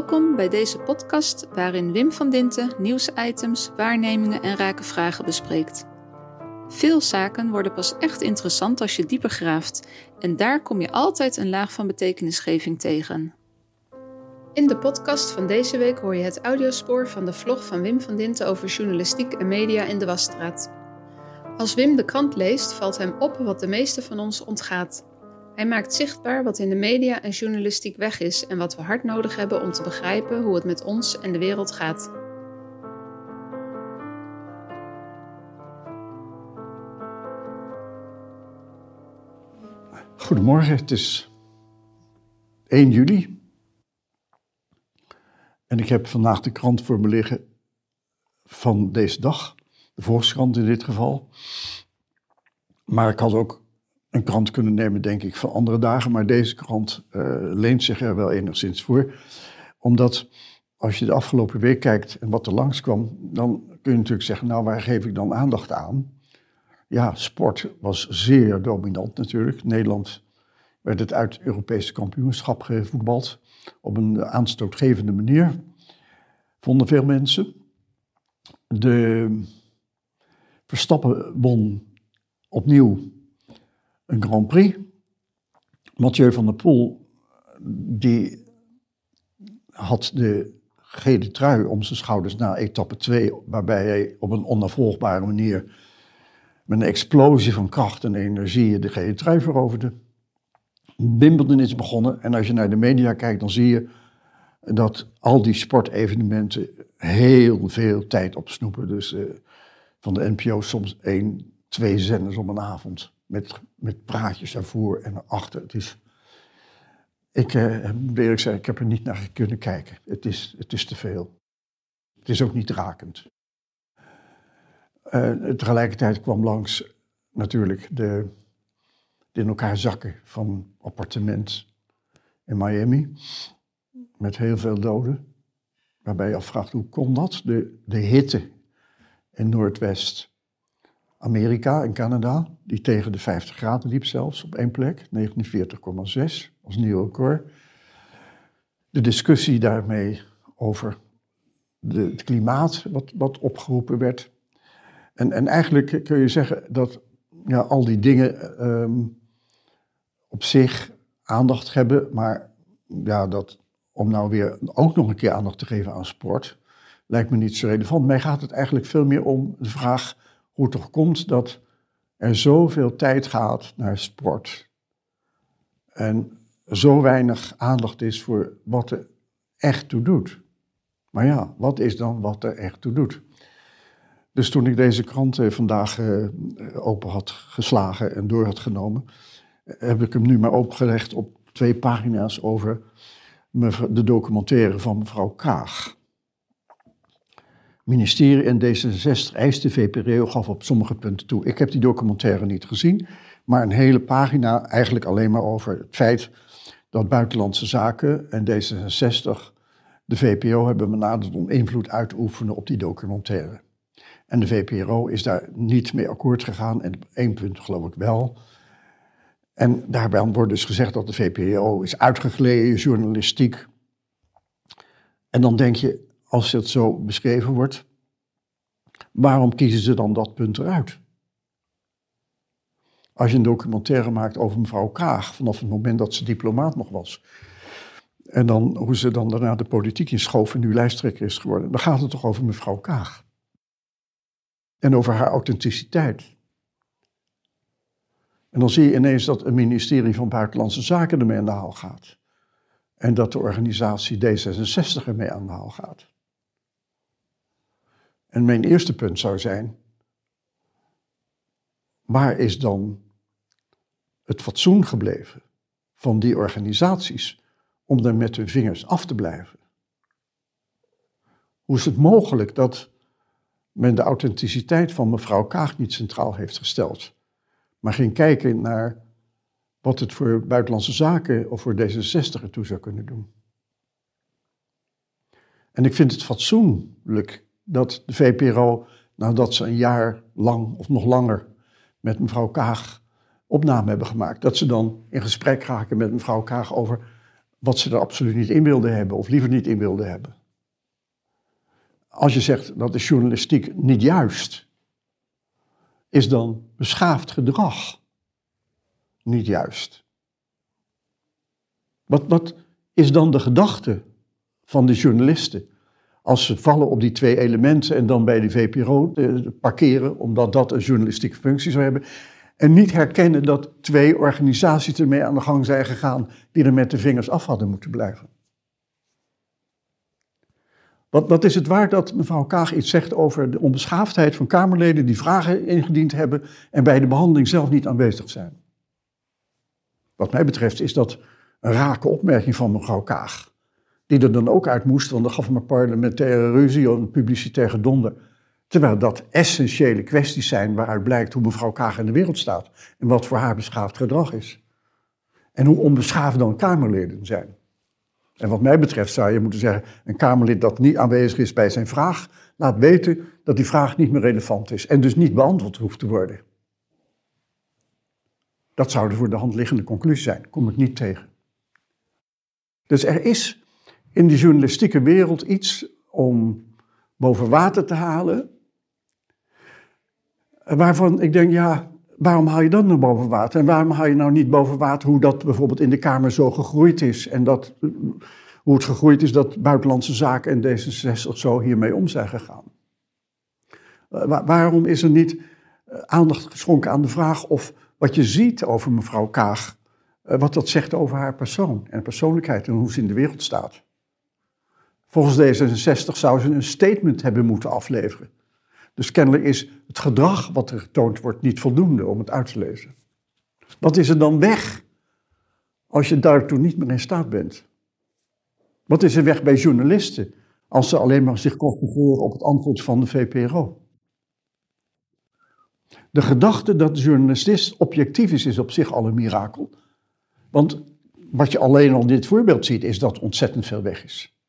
Welkom bij deze podcast waarin Wim van Dinten nieuwsitems, waarnemingen en rake vragen bespreekt. Veel zaken worden pas echt interessant als je dieper graaft en daar kom je altijd een laag van betekenisgeving tegen. In de podcast van deze week hoor je het audiospoor van de vlog van Wim van Dinten over journalistiek en media in de Wasstraat. Als Wim de krant leest, valt hem op wat de meeste van ons ontgaat. Hij maakt zichtbaar wat in de media en journalistiek weg is en wat we hard nodig hebben om te begrijpen hoe het met ons en de wereld gaat. Goedemorgen, het is 1 juli. En ik heb vandaag de krant voor me liggen van deze dag, de Volkskrant in dit geval. Maar ik had ook een krant kunnen nemen, denk ik, van andere dagen. Maar deze krant uh, leent zich er wel enigszins voor. Omdat als je de afgelopen week kijkt en wat er langskwam, dan kun je natuurlijk zeggen, nou waar geef ik dan aandacht aan? Ja, sport was zeer dominant natuurlijk. Nederland werd het uit Europese kampioenschap gevoetbald op een aanstootgevende manier, vonden veel mensen. De Verstappen won opnieuw een Grand Prix. Mathieu van der Poel, die had de gele trui om zijn schouders na etappe 2, waarbij hij op een onafvolgbare manier met een explosie van kracht en energie de gele trui veroverde. Wimbledon is begonnen en als je naar de media kijkt, dan zie je dat al die sportevenementen heel veel tijd opsnoepen. Dus uh, van de NPO soms één, twee zenders op een avond met, met praatjes daarvoor en erachter. Het is, ik uh, moet ik heb er niet naar kunnen kijken. Het is, het is te veel. Het is ook niet rakend. Uh, tegelijkertijd kwam langs natuurlijk de, de in elkaar zakken van appartement in Miami. Met heel veel doden. Waarbij je afvraagt hoe kon dat? De, de hitte in Noordwest Amerika en Canada, die tegen de 50 graden liep zelfs op één plek, 49,6 als nieuw record. De discussie daarmee over de, het klimaat, wat, wat opgeroepen werd. En, en eigenlijk kun je zeggen dat ja, al die dingen um, op zich aandacht hebben, maar ja, dat, om nou weer ook nog een keer aandacht te geven aan sport, lijkt me niet zo relevant. Mij gaat het eigenlijk veel meer om de vraag hoe het toch komt dat er zoveel tijd gaat naar sport en zo weinig aandacht is voor wat er echt toe doet. Maar ja, wat is dan wat er echt toe doet? Dus toen ik deze krant eh, vandaag eh, open had geslagen en door had genomen, heb ik hem nu maar opgelegd op twee pagina's over de documentaire van mevrouw Kaag ministerie en D66 eiste VPRO gaf op sommige punten toe. Ik heb die documentaire niet gezien, maar een hele pagina eigenlijk alleen maar over het feit dat Buitenlandse Zaken en D66 de VPRO hebben benaderd om invloed uit te oefenen op die documentaire. En de VPRO is daar niet mee akkoord gegaan en op één punt geloof ik wel. En daarbij wordt dus gezegd dat de VPRO is uitgegleden, journalistiek. En dan denk je, als het zo beschreven wordt, waarom kiezen ze dan dat punt eruit? Als je een documentaire maakt over mevrouw Kaag, vanaf het moment dat ze diplomaat nog was, en dan hoe ze dan daarna de politiek inschoof en nu lijsttrekker is geworden, dan gaat het toch over mevrouw Kaag. En over haar authenticiteit. En dan zie je ineens dat het ministerie van Buitenlandse Zaken ermee aan de haal gaat. En dat de organisatie D66 ermee aan de haal gaat. En mijn eerste punt zou zijn, waar is dan het fatsoen gebleven van die organisaties om er met hun vingers af te blijven? Hoe is het mogelijk dat men de authenticiteit van mevrouw Kaag niet centraal heeft gesteld, maar ging kijken naar wat het voor buitenlandse zaken of voor D66 ertoe zou kunnen doen? En ik vind het fatsoenlijk dat de VPRO, nadat ze een jaar lang of nog langer met mevrouw Kaag opname hebben gemaakt, dat ze dan in gesprek raken met mevrouw Kaag over wat ze er absoluut niet in wilden hebben of liever niet in wilden hebben. Als je zegt dat de journalistiek niet juist, is dan beschaafd gedrag niet juist. Wat, wat is dan de gedachte van de journalisten? Als ze vallen op die twee elementen en dan bij de VPRO eh, parkeren, omdat dat een journalistieke functie zou hebben. En niet herkennen dat twee organisaties ermee aan de gang zijn gegaan die er met de vingers af hadden moeten blijven. Wat, wat is het waard dat mevrouw Kaag iets zegt over de onbeschaafdheid van Kamerleden die vragen ingediend hebben en bij de behandeling zelf niet aanwezig zijn? Wat mij betreft is dat een rake opmerking van mevrouw Kaag. Die er dan ook uit moest, want dan gaf een parlementaire ruzie of een publicitair gedonder. Terwijl dat essentiële kwesties zijn waaruit blijkt hoe mevrouw Kaag in de wereld staat. En wat voor haar beschaafd gedrag is. En hoe onbeschaafd dan Kamerleden zijn. En wat mij betreft zou je moeten zeggen, een Kamerlid dat niet aanwezig is bij zijn vraag, laat weten dat die vraag niet meer relevant is en dus niet beantwoord hoeft te worden. Dat zou de voor de hand liggende conclusie zijn, kom ik niet tegen. Dus er is in de journalistieke wereld iets om boven water te halen, waarvan ik denk, ja, waarom haal je dat nou boven water? En waarom haal je nou niet boven water hoe dat bijvoorbeeld in de Kamer zo gegroeid is en dat, hoe het gegroeid is dat Buitenlandse Zaken en D66 zo hiermee om zijn gegaan? waarom is er niet eh, aandacht geschonken aan de vraag of wat je ziet over mevrouw Kaag, eh, wat dat zegt over haar persoon en persoonlijkheid en hoe ze in de wereld staat. Volgens D66 zou ze een statement hebben moeten afleveren. Dus kennelijk is het gedrag wat er getoond wordt niet voldoende om het uit te lezen. Wat is er dan weg als je daartoe niet meer in staat bent? Wat is er weg bij journalisten als ze alleen maar zich concentreren op het antwoord van de VPRO? De gedachte dat de journalist objectief is, is op zich al een mirakel. Want wat je alleen al in dit voorbeeld ziet, is dat ontzettend veel weg is.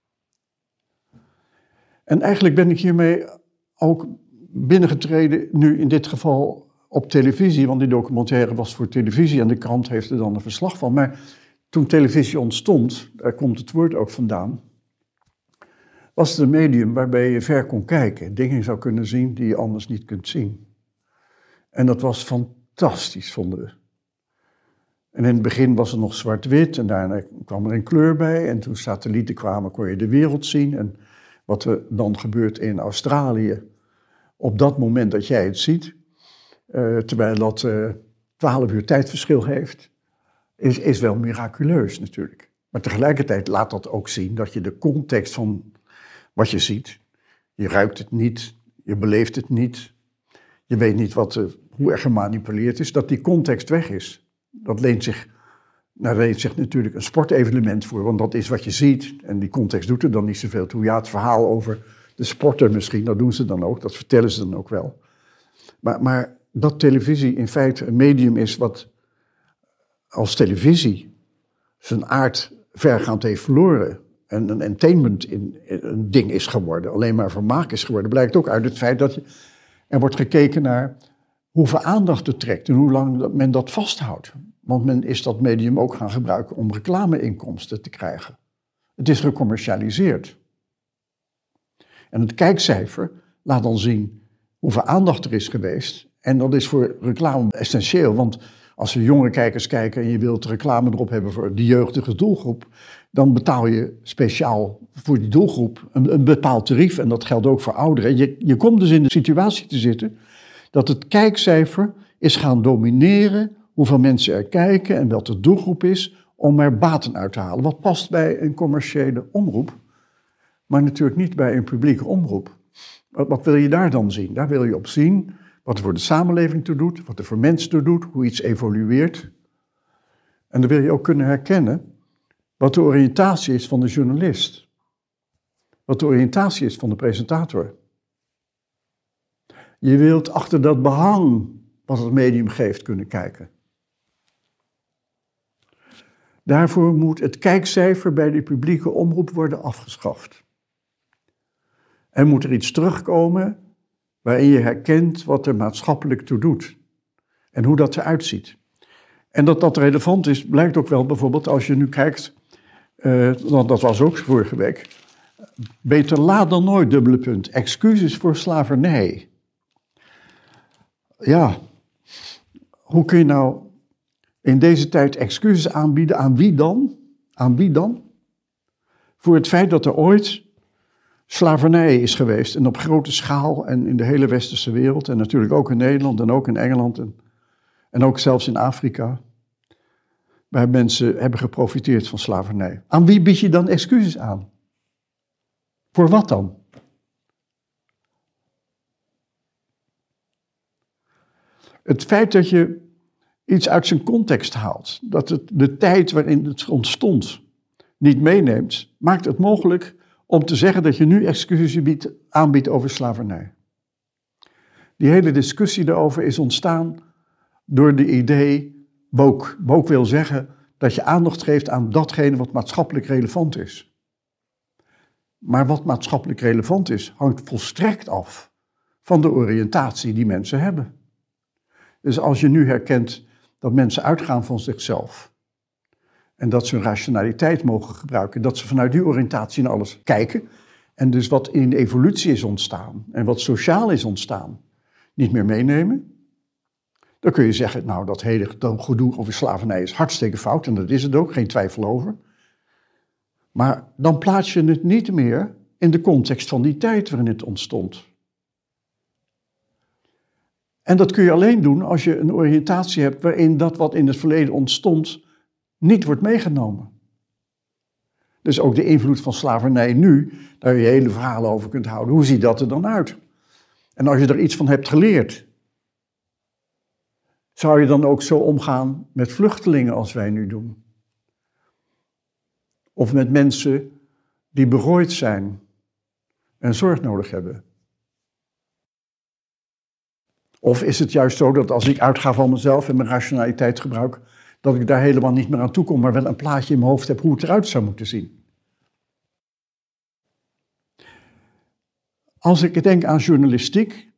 En eigenlijk ben ik hiermee ook binnengetreden, nu in dit geval op televisie, want die documentaire was voor televisie en de krant heeft er dan een verslag van. Maar toen televisie ontstond, daar komt het woord ook vandaan, was het een medium waarbij je ver kon kijken, dingen zou kunnen zien die je anders niet kunt zien. En dat was fantastisch, vonden we. En in het begin was het nog zwart-wit en daarna kwam er een kleur bij. En toen satellieten kwamen, kon je de wereld zien. En wat er dan gebeurt in Australië, op dat moment dat jij het ziet, uh, terwijl dat uh, eh, 12 uur tijdverschil heeft, is, is wel miraculeus natuurlijk. Maar tegelijkertijd laat dat ook zien dat je de context van wat je ziet, je ruikt het niet, je beleeft het niet, je weet niet wat, hoe er gemanipuleerd is, dat die context weg is. Dat leent zich, nou, leent zich natuurlijk een sportevenement voor, want dat is wat je ziet. En die context doet er dan niet zoveel toe. Ja, het verhaal over de sporter misschien, dat doen ze dan ook, dat vertellen ze dan ook wel. Maar, maar dat televisie in feite een medium is wat als televisie zijn aard vergaand heeft verloren. En een entertainment in, een ding is geworden, alleen maar vermaak is geworden, blijkt ook uit het feit dat je, er wordt gekeken naar hoeveel aandacht het trekt en hoe lang men dat vasthoudt. Want men is dat medium ook gaan gebruiken om reclameinkomsten te krijgen. Het is gecommercialiseerd. En het kijkcijfer laat dan zien hoeveel aandacht er is geweest. En dat is voor reclame essentieel, want als er jongere kijkers kijken en je wilt reclame erop hebben voor de jeugdige doelgroep, dan betaal je speciaal voor die doelgroep een, een bepaald tarief. En dat geldt ook voor ouderen. Je, je komt dus in de situatie te zitten dat het kijkcijfer is gaan domineren hoeveel mensen er kijken en wat de doelgroep is om er baten uit te halen. Wat past bij een commerciële omroep, maar natuurlijk niet bij een publieke omroep. Wat, wat wil je daar dan zien? Daar wil je op zien wat er voor de samenleving toe doet, wat er voor mensen toe doet, hoe iets evolueert. En dan wil je ook kunnen herkennen wat de oriëntatie is van de journalist. Wat de oriëntatie is van de presentator. Je wilt achter dat behang wat het medium geeft kunnen kijken. Daarvoor moet het kijkcijfer bij de publieke omroep worden afgeschaft. Er moet er iets terugkomen waarin je herkent wat er maatschappelijk toe doet en hoe dat eruit ziet. En dat dat relevant is, blijkt ook wel bijvoorbeeld als je nu kijkt uh, want dat was ook vorige week. Beter laat dan nooit, dubbele punt. Excuses voor slavernij. Ja, hoe kun je nou in deze tijd excuses aanbieden? Aan wie dan? Aan wie dan? Voor het feit dat er ooit slavernij is geweest. En op grote schaal en in de hele westerse wereld. En natuurlijk ook in Nederland en ook in Engeland. En, en ook zelfs in Afrika. Waar mensen hebben geprofiteerd van slavernij. Aan wie bied je dan excuses aan? Voor wat dan? Het feit dat je iets uit zijn context haalt, dat het de tijd waarin het ontstond niet meeneemt, maakt het mogelijk om te zeggen dat je nu excuses aanbiedt over slavernij. Die hele discussie daarover is ontstaan door de idee, woke. Woke wil zeggen dat je aandacht geeft aan datgene wat maatschappelijk relevant is. Maar wat maatschappelijk relevant is, hangt volstrekt af van de oriëntatie die mensen hebben. Dus als je nu herkent dat mensen uitgaan van zichzelf en dat ze hun rationaliteit mogen gebruiken, dat ze vanuit die oriëntatie naar alles kijken en dus wat in evolutie is ontstaan en wat sociaal is ontstaan, niet meer meenemen, dan kun je zeggen, nou dat hele gedoe over slavernij is hartstikke fout en dat is het ook, geen twijfel over. Maar dan plaats je het niet meer in de context van die tijd waarin het ontstond. En dat kun je alleen doen als je een oriëntatie hebt waarin dat wat in het verleden ontstond niet wordt meegenomen. Dus ook de invloed van slavernij nu, daar je hele verhalen over kunt houden. Hoe ziet dat er dan uit? En als je er iets van hebt geleerd, zou je dan ook zo omgaan met vluchtelingen als wij nu doen? Of met mensen die berooid zijn en zorg nodig hebben? Of is het juist zo dat als ik uitga van mezelf en mijn rationaliteit gebruik, dat ik daar helemaal niet meer aan toe kom, maar wel een plaatje in mijn hoofd heb hoe het eruit zou moeten zien? Als ik denk aan journalistiek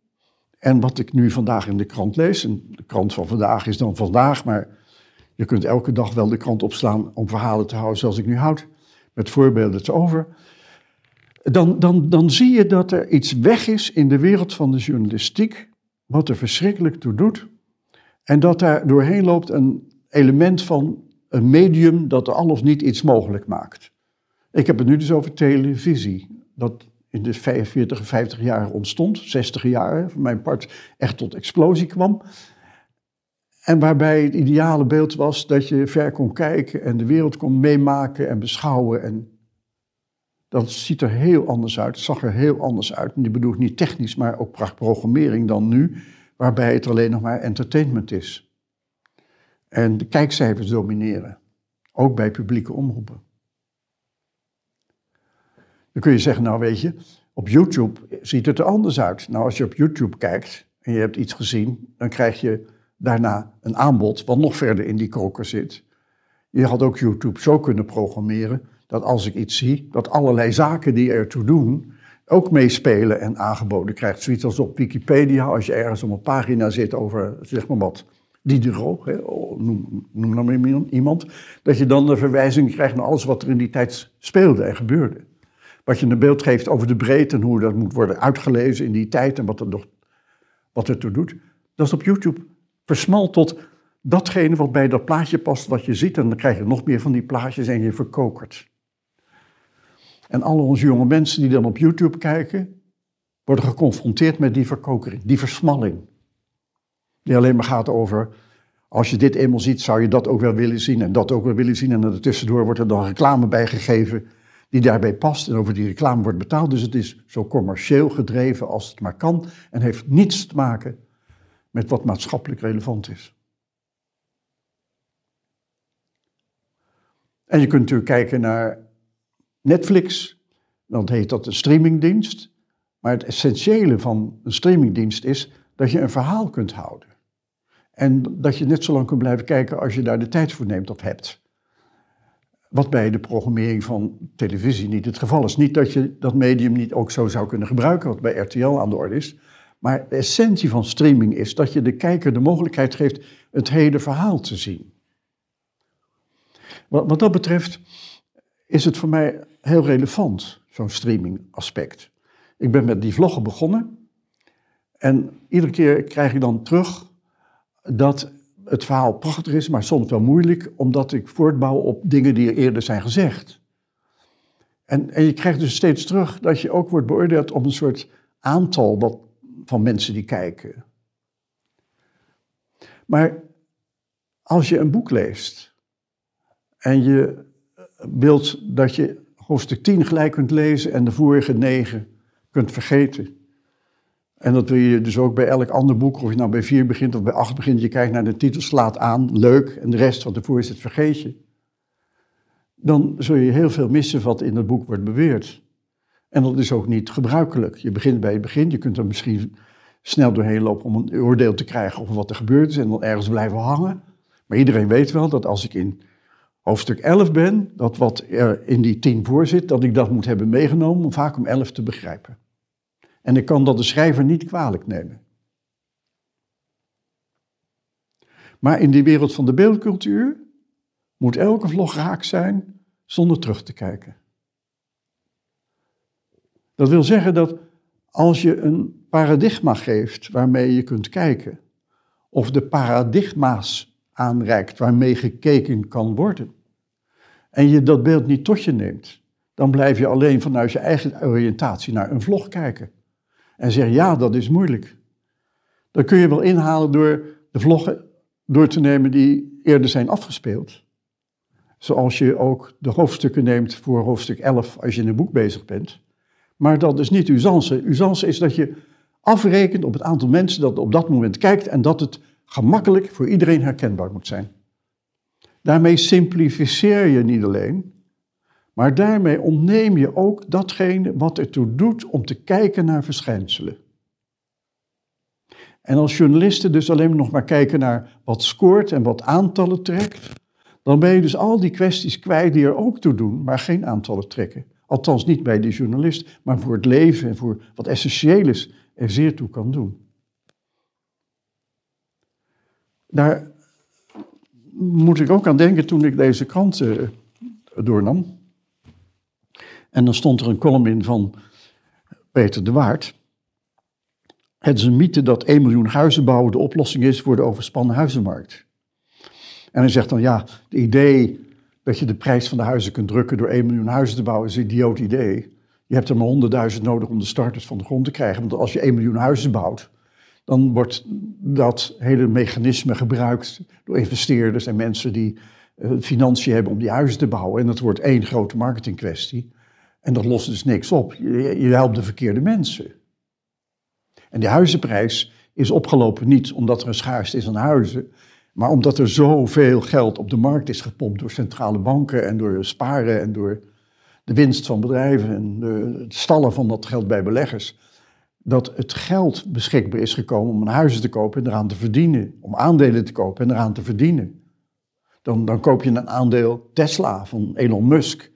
en wat ik nu vandaag in de krant lees, en de krant van vandaag is dan vandaag, maar je kunt elke dag wel de krant opslaan om verhalen te houden zoals ik nu houd, met voorbeelden te over. Dan, dan, dan zie je dat er iets weg is in de wereld van de journalistiek wat er verschrikkelijk toe doet. En dat daar doorheen loopt een element van een medium dat al of niet iets mogelijk maakt. Ik heb het nu dus over televisie. Dat in de 45 en 50 jaar ontstond, 60 jaar voor mijn part echt tot explosie kwam. En waarbij het ideale beeld was dat je ver kon kijken en de wereld kon meemaken en beschouwen. En dat ziet er heel anders uit, zag er heel anders uit. En die bedoel ik niet technisch, maar ook programmering dan nu, waarbij het alleen nog maar entertainment is. En de kijkcijfers domineren, ook bij publieke omroepen. Dan kun je zeggen, nou weet je, op YouTube ziet het er anders uit. Nou, als je op YouTube kijkt en je hebt iets gezien, dan krijg je daarna een aanbod wat nog verder in die koker zit. Je had ook YouTube zo kunnen programmeren dat als ik iets zie, dat allerlei zaken die ertoe doen, ook meespelen en aangeboden krijgt. Zoiets als op Wikipedia, als je ergens op een pagina zit over, zeg maar wat, Diderot, hè, noem, noem dan maar iemand, dat je dan de verwijzing krijgt naar alles wat er in die tijd speelde en gebeurde. Wat je een beeld geeft over de breedte en hoe dat moet worden uitgelezen in die tijd en wat er nog, wat ertoe doet. Dat is op YouTube versmalt tot datgene wat bij dat plaatje past, wat je ziet. En dan krijg je nog meer van die plaatjes en je verkokert. En alle onze jonge mensen die dan op YouTube kijken, worden geconfronteerd met die verkokering, die versmalling. Die alleen maar gaat over, als je dit eenmaal ziet, zou je dat ook wel willen zien en dat ook wel willen zien. En tussendoor wordt er dan reclame bijgegeven die daarbij past. En over die reclame wordt betaald. Dus het is zo commercieel gedreven als het maar kan. En heeft niets te maken met wat maatschappelijk relevant is. En je kunt natuurlijk kijken naar Netflix, dan heet dat een streamingdienst. Maar het essentiële van een streamingdienst is dat je een verhaal kunt houden. En dat je net zo lang kunt blijven kijken als je daar de tijd voor neemt of hebt. Wat bij de programmering van televisie niet het geval is. Niet dat je dat medium niet ook zo zou kunnen gebruiken, wat bij RTL aan de orde is. Maar de essentie van streaming is dat je de kijker de mogelijkheid geeft het hele verhaal te zien. Wat, wat dat betreft is het voor mij heel relevant, zo'n streaming aspect. Ik ben met die vloggen begonnen en iedere keer krijg ik dan terug dat het verhaal prachtig is, maar soms wel moeilijk, omdat ik voortbouw op dingen die er eerder zijn gezegd. En, en je krijgt dus steeds terug dat je ook wordt beoordeeld op een soort aantal wat, van mensen die kijken. Maar als je een boek leest en je wilt dat je hoofdstuk 10 gelijk kunt lezen en de vorige negen kunt vergeten. En dat wil je dus ook bij elk ander boek, of je nou bij 4 begint of bij 8 begint, je kijkt naar de titel, slaat aan, leuk, en de rest wat ervoor zit vergeet je. Dan zul je heel veel missen wat in het boek wordt beweerd. En dat is ook niet gebruikelijk. Je begint bij het begin, je kunt er misschien snel doorheen lopen om een oordeel te krijgen over wat er gebeurd is en dan ergens blijven hangen. Maar iedereen weet wel dat als ik in hoofdstuk 11 ben, dat wat er in die 10 voor zit, dat ik dat moet hebben meegenomen om vaak om 11 te begrijpen. En ik kan dat de schrijver niet kwalijk nemen. Maar in die wereld van de beeldcultuur moet elke vlog raak zijn zonder terug te kijken. Dat wil zeggen dat als je een paradigma geeft waarmee je kunt kijken, of de paradigma's aanreikt waarmee gekeken kan worden, en je dat beeld niet tot je neemt, dan blijf je alleen vanuit je eigen oriëntatie naar een vlog kijken. En zeg ja, dat is moeilijk. Dan kun je wel inhalen door de vloggen door te nemen die eerder zijn afgespeeld. Zoals je ook de hoofdstukken neemt voor hoofdstuk 11 als je in een boek bezig bent. Maar dat is niet usance. Usance is dat je afrekent op het aantal mensen dat op dat moment kijkt en dat het gemakkelijk voor iedereen herkenbaar moet zijn. Daarmee simplificeer je niet alleen, maar daarmee ontneem je ook datgene wat ertoe doet om te kijken naar verschijnselen. En als journalisten dus alleen nog maar kijken naar wat scoort en wat aantallen trekt, dan ben je dus al die kwesties kwijt die er ook toe doen, maar geen aantallen trekken. Althans niet bij die journalist, maar voor het leven en voor wat essentieel is, er zeer toe kan doen. Daar moet ik ook aan denken toen ik deze krant uh, doornam. En dan stond er een column in van Peter de Waard. Het is een mythe dat 1 miljoen huizen bouwen de oplossing is voor de overspannen huizenmarkt. En hij zegt dan, ja, het idee dat je de prijs van de huizen kunt drukken door 1 miljoen huizen te bouwen is een idioot idee. Je hebt er maar 100.000 nodig om de starters van de grond te krijgen. Want als je 1 miljoen huizen bouwt, dan wordt dat hele mechanisme gebruikt door investeerders en mensen die uh, financiën hebben om die huizen te bouwen. En dat wordt één grote marketingkwestie. En dat lost dus niks op. Je, je helpt de verkeerde mensen. En die huizenprijs is opgelopen niet omdat er een schaarste is aan huizen, maar omdat er zoveel geld op de markt is gepompt door centrale banken en door sparen en door de winst van bedrijven en de stallen van dat geld bij beleggers dat het geld beschikbaar is gekomen om een huis te kopen en eraan te verdienen. Om aandelen te kopen en eraan te verdienen. Dan, dan koop je een aandeel Tesla van Elon Musk.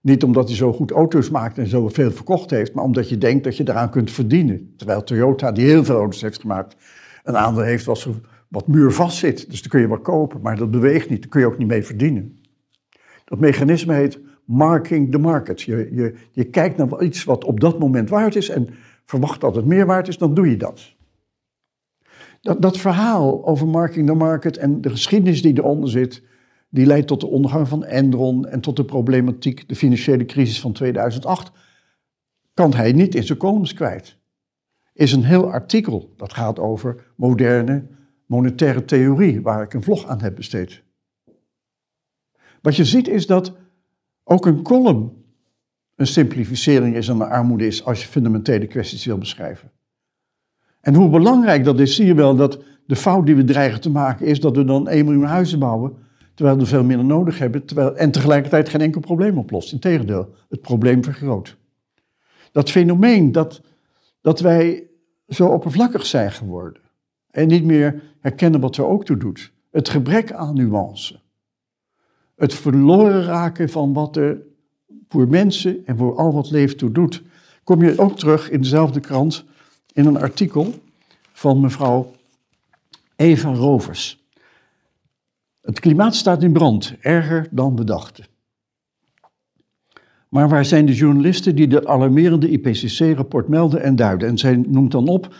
Niet omdat hij zo goed auto's maakt en zoveel verkocht heeft, maar omdat je denkt dat je eraan kunt verdienen. Terwijl Toyota, die heel veel auto's heeft gemaakt, een aandeel heeft wat, wat muurvast zit. Dus dan kun je wel kopen, maar dat beweegt niet. Daar kun je ook niet mee verdienen. Dat mechanisme heet marking the market. Je, je, je kijkt naar iets wat op dat moment waard is en verwacht dat het meer waard is, dan doe je dat. Dat, dat verhaal over marking the market en de geschiedenis die eronder zit, die leidt tot de ondergang van Enron en tot de problematiek, de financiële crisis van 2008, kan hij niet in zijn columns kwijt. Is een heel artikel dat gaat over moderne monetaire theorie, waar ik een vlog aan heb besteed. Wat je ziet is dat ook een column een simplificering is en een armoede is als je fundamentele kwesties wil beschrijven. En hoe belangrijk dat is, zie je wel dat de fout die we dreigen te maken is dat we dan 1 miljoen huizen bouwen, terwijl we veel minder nodig hebben, terwijl, en tegelijkertijd geen enkel probleem oplost. Integendeel, het probleem vergroot. Dat fenomeen dat, dat wij zo oppervlakkig zijn geworden en niet meer herkennen wat er ook toe doet. Het gebrek aan nuance. Het verloren raken van wat er voor mensen en voor al wat leven toe doet, kom je ook terug in dezelfde krant in een artikel van mevrouw Eva Rovers. Het klimaat staat in brand, erger dan we dachten. Maar waar zijn de journalisten die dat alarmerende IPCC-rapport melden en duiden? En zij noemt dan op,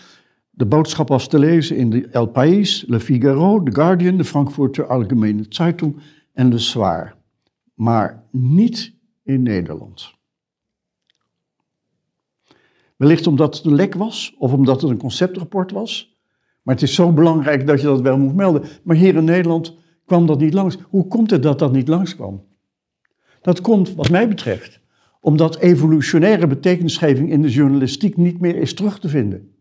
de boodschap was te lezen in de El País, Le Figaro, The Guardian, de Frankfurter Allgemeine Zeitung en Le Soir. Maar niet in Nederland. Wellicht omdat het een lek was, of omdat het een conceptrapport was. Maar het is zo belangrijk dat je dat wel moet melden. Maar hier in Nederland kwam dat niet langs. Hoe komt het dat dat niet langskwam? Dat komt, wat mij betreft, omdat evolutionaire betekenisgeving in de journalistiek niet meer is terug te vinden.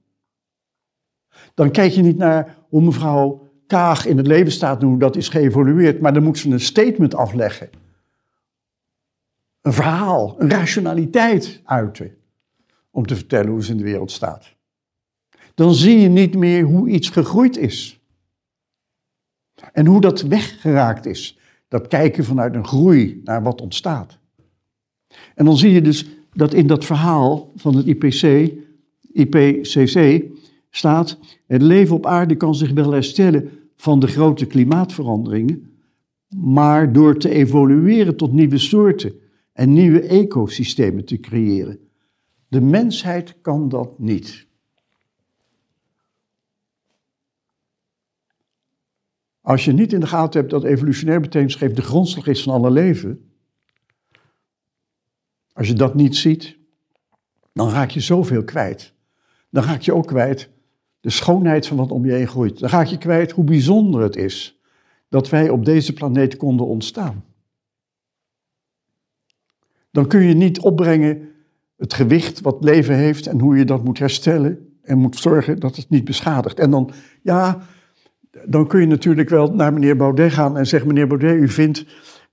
Dan kijk je niet naar hoe mevrouw Kaag in het leven staat, hoe dat is geëvolueerd, maar dan moet ze een statement afleggen. Een verhaal, een rationaliteit uiten om te vertellen hoe ze in de wereld staat. Dan zie je niet meer hoe iets gegroeid is. En hoe dat weggeraakt is. Dat kijken vanuit een groei naar wat ontstaat. En dan zie je dus dat in dat verhaal van het IPC, IPCC staat: het leven op aarde kan zich wel herstellen van de grote klimaatveranderingen, maar door te evolueren tot nieuwe soorten en nieuwe ecosystemen te creëren. De mensheid kan dat niet. Als je niet in de gaten hebt dat evolutionair betekenisgeef de grondslag is van alle leven, als je dat niet ziet, dan raak je zoveel kwijt. Dan raak je ook kwijt de schoonheid van wat om je heen groeit. Dan raak je kwijt hoe bijzonder het is dat wij op deze planeet konden ontstaan. Dan kun je niet opbrengen het gewicht wat leven heeft en hoe je dat moet herstellen en moet zorgen dat het niet beschadigt. En dan, ja, dan kun je natuurlijk wel naar meneer Baudet gaan en zeggen: Meneer Baudet, u vindt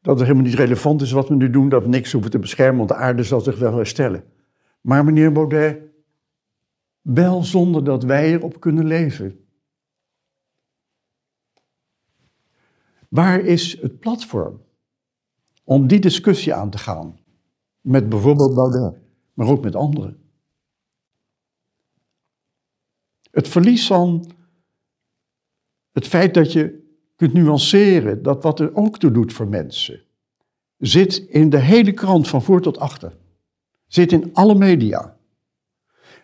dat het helemaal niet relevant is wat we nu doen, dat we niks hoeven te beschermen, want de aarde zal zich wel herstellen. Maar meneer Baudet, wel zonder dat wij erop kunnen leven. Waar is het platform om die discussie aan te gaan? Met bijvoorbeeld Baudet, maar ook met anderen. Het verlies van het feit dat je kunt nuanceren, dat wat er ook toe doet voor mensen, zit in de hele krant van voor tot achter. Zit in alle media.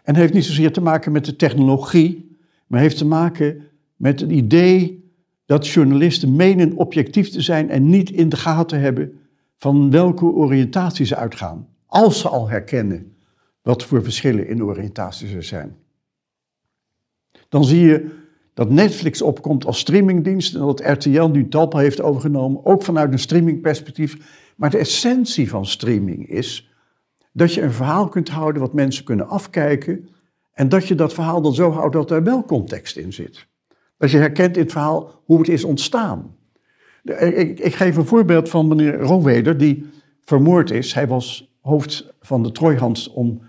En heeft niet zozeer te maken met de technologie, maar heeft te maken met het idee dat journalisten menen objectief te zijn en niet in de gaten hebben van welke oriëntatie ze uitgaan. Als ze al herkennen wat voor verschillen in oriëntaties er zijn. Dan zie je dat Netflix opkomt als streamingdienst en dat RTL nu Talpa heeft overgenomen, ook vanuit een streamingperspectief. Maar de essentie van streaming is dat je een verhaal kunt houden wat mensen kunnen afkijken en dat je dat verhaal dan zo houdt dat er wel context in zit. Dat je herkent in het verhaal hoe het is ontstaan. Ik, ik geef een voorbeeld van meneer Rooweder, die vermoord is. Hij was hoofd van de Trojhand om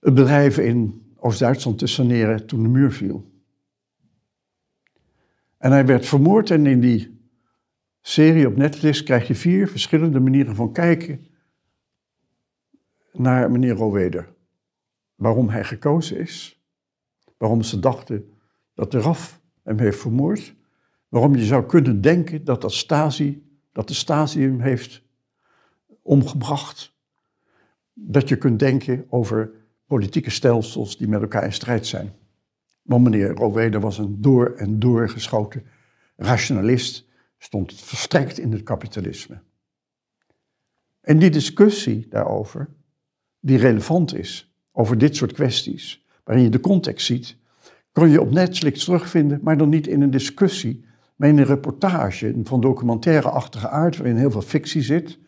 het bedrijf in Oost-Duitsland te saneren toen de muur viel. En hij werd vermoord en in die serie op Netflix krijg je vier verschillende manieren van kijken naar meneer Roweder. Waarom hij gekozen is, waarom ze dachten dat de RAF hem heeft vermoord, waarom je zou kunnen denken dat, dat, Stasi, dat de Stasi hem heeft omgebracht, dat je kunt denken over politieke stelsels die met elkaar in strijd zijn. Want meneer Roweder was een door en door geschoten rationalist, stond verstrekt in het kapitalisme. En die discussie daarover, die relevant is over dit soort kwesties, waarin je de context ziet, kon je op Netflix terugvinden, maar dan niet in een discussie, een reportage van documentaire-achtige aard, waarin heel veel fictie zit.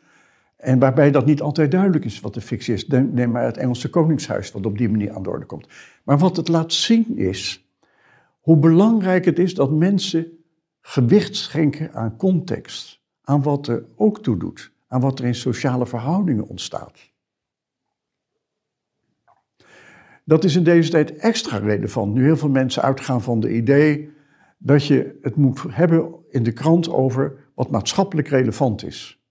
En waarbij dat niet altijd duidelijk is wat de fictie is. Neem maar het Engelse Koningshuis, wat op die manier aan de orde komt. Maar wat het laat zien is hoe belangrijk het is dat mensen gewicht schenken aan context, aan wat er ook toe doet, aan wat er in sociale verhoudingen ontstaat. Dat is in deze tijd extra relevant, nu heel veel mensen uitgaan van de idee dat je het moet hebben in de krant over wat maatschappelijk relevant is.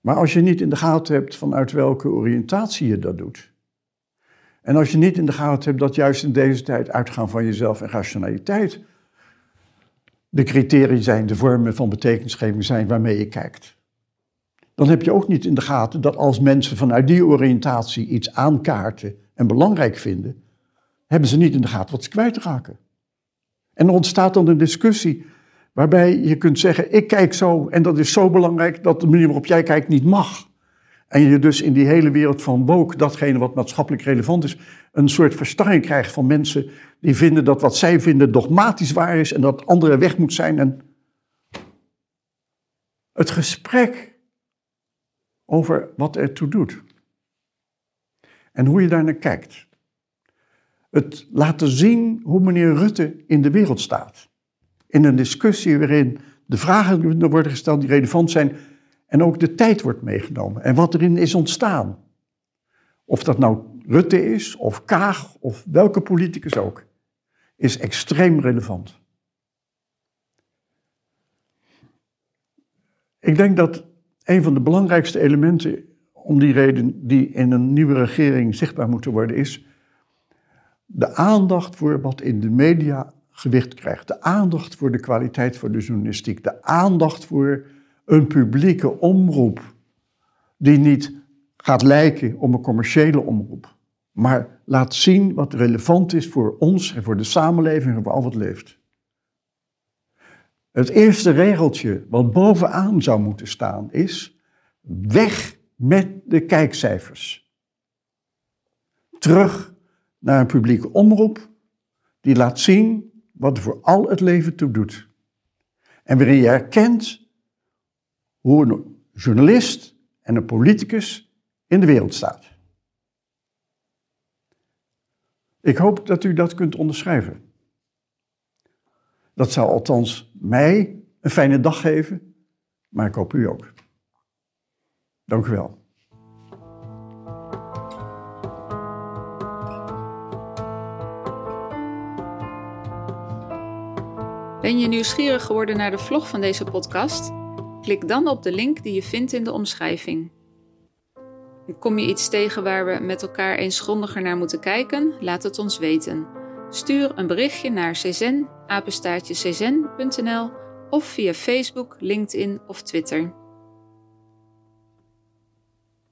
Maar als je niet in de gaten hebt vanuit welke oriëntatie je dat doet, en als je niet in de gaten hebt dat juist in deze tijd uitgaan van jezelf en rationaliteit de criteria zijn, de vormen van betekenisgeving zijn waarmee je kijkt, dan heb je ook niet in de gaten dat als mensen vanuit die oriëntatie iets aankaarten en belangrijk vinden, hebben ze niet in de gaten wat ze kwijtraken. En er ontstaat dan een discussie waarbij je kunt zeggen, ik kijk zo en dat is zo belangrijk dat de manier waarop jij kijkt niet mag. En je dus in die hele wereld van woke, datgene wat maatschappelijk relevant is, een soort verstarring krijgt van mensen die vinden dat wat zij vinden dogmatisch waar is en dat andere weg moet zijn. En het gesprek over wat ertoe doet en hoe je daar naar kijkt. Het laten zien hoe meneer Rutte in de wereld staat. In een discussie waarin de vragen worden gesteld die relevant zijn en ook de tijd wordt meegenomen en wat erin is ontstaan. Of dat nou Rutte is, of Kaag, of welke politicus ook, is extreem relevant. Ik denk dat een van de belangrijkste elementen om die reden die in een nieuwe regering zichtbaar moeten worden, is de aandacht voor wat in de media gewicht krijgt. De aandacht voor de kwaliteit van de journalistiek. De aandacht voor een publieke omroep die niet gaat lijken op een commerciële omroep, maar laat zien wat relevant is voor ons en voor de samenleving en voor al wat leeft. Het eerste regeltje wat bovenaan zou moeten staan is weg met de kijkcijfers. Terug naar een publieke omroep die laat zien wat er voor al het leven toe doet. En waarin je herkent hoe een journalist en een politicus in de wereld staat. Ik hoop dat u dat kunt onderschrijven. Dat zou althans mij een fijne dag geven, maar ik hoop u ook. Dank u wel. Ben je nieuwsgierig geworden naar de vlog van deze podcast? Klik dan op de link die je vindt in de omschrijving. Kom je iets tegen waar we met elkaar eens grondiger naar moeten kijken? Laat het ons weten. Stuur een berichtje naar czen, of via Facebook, LinkedIn of Twitter.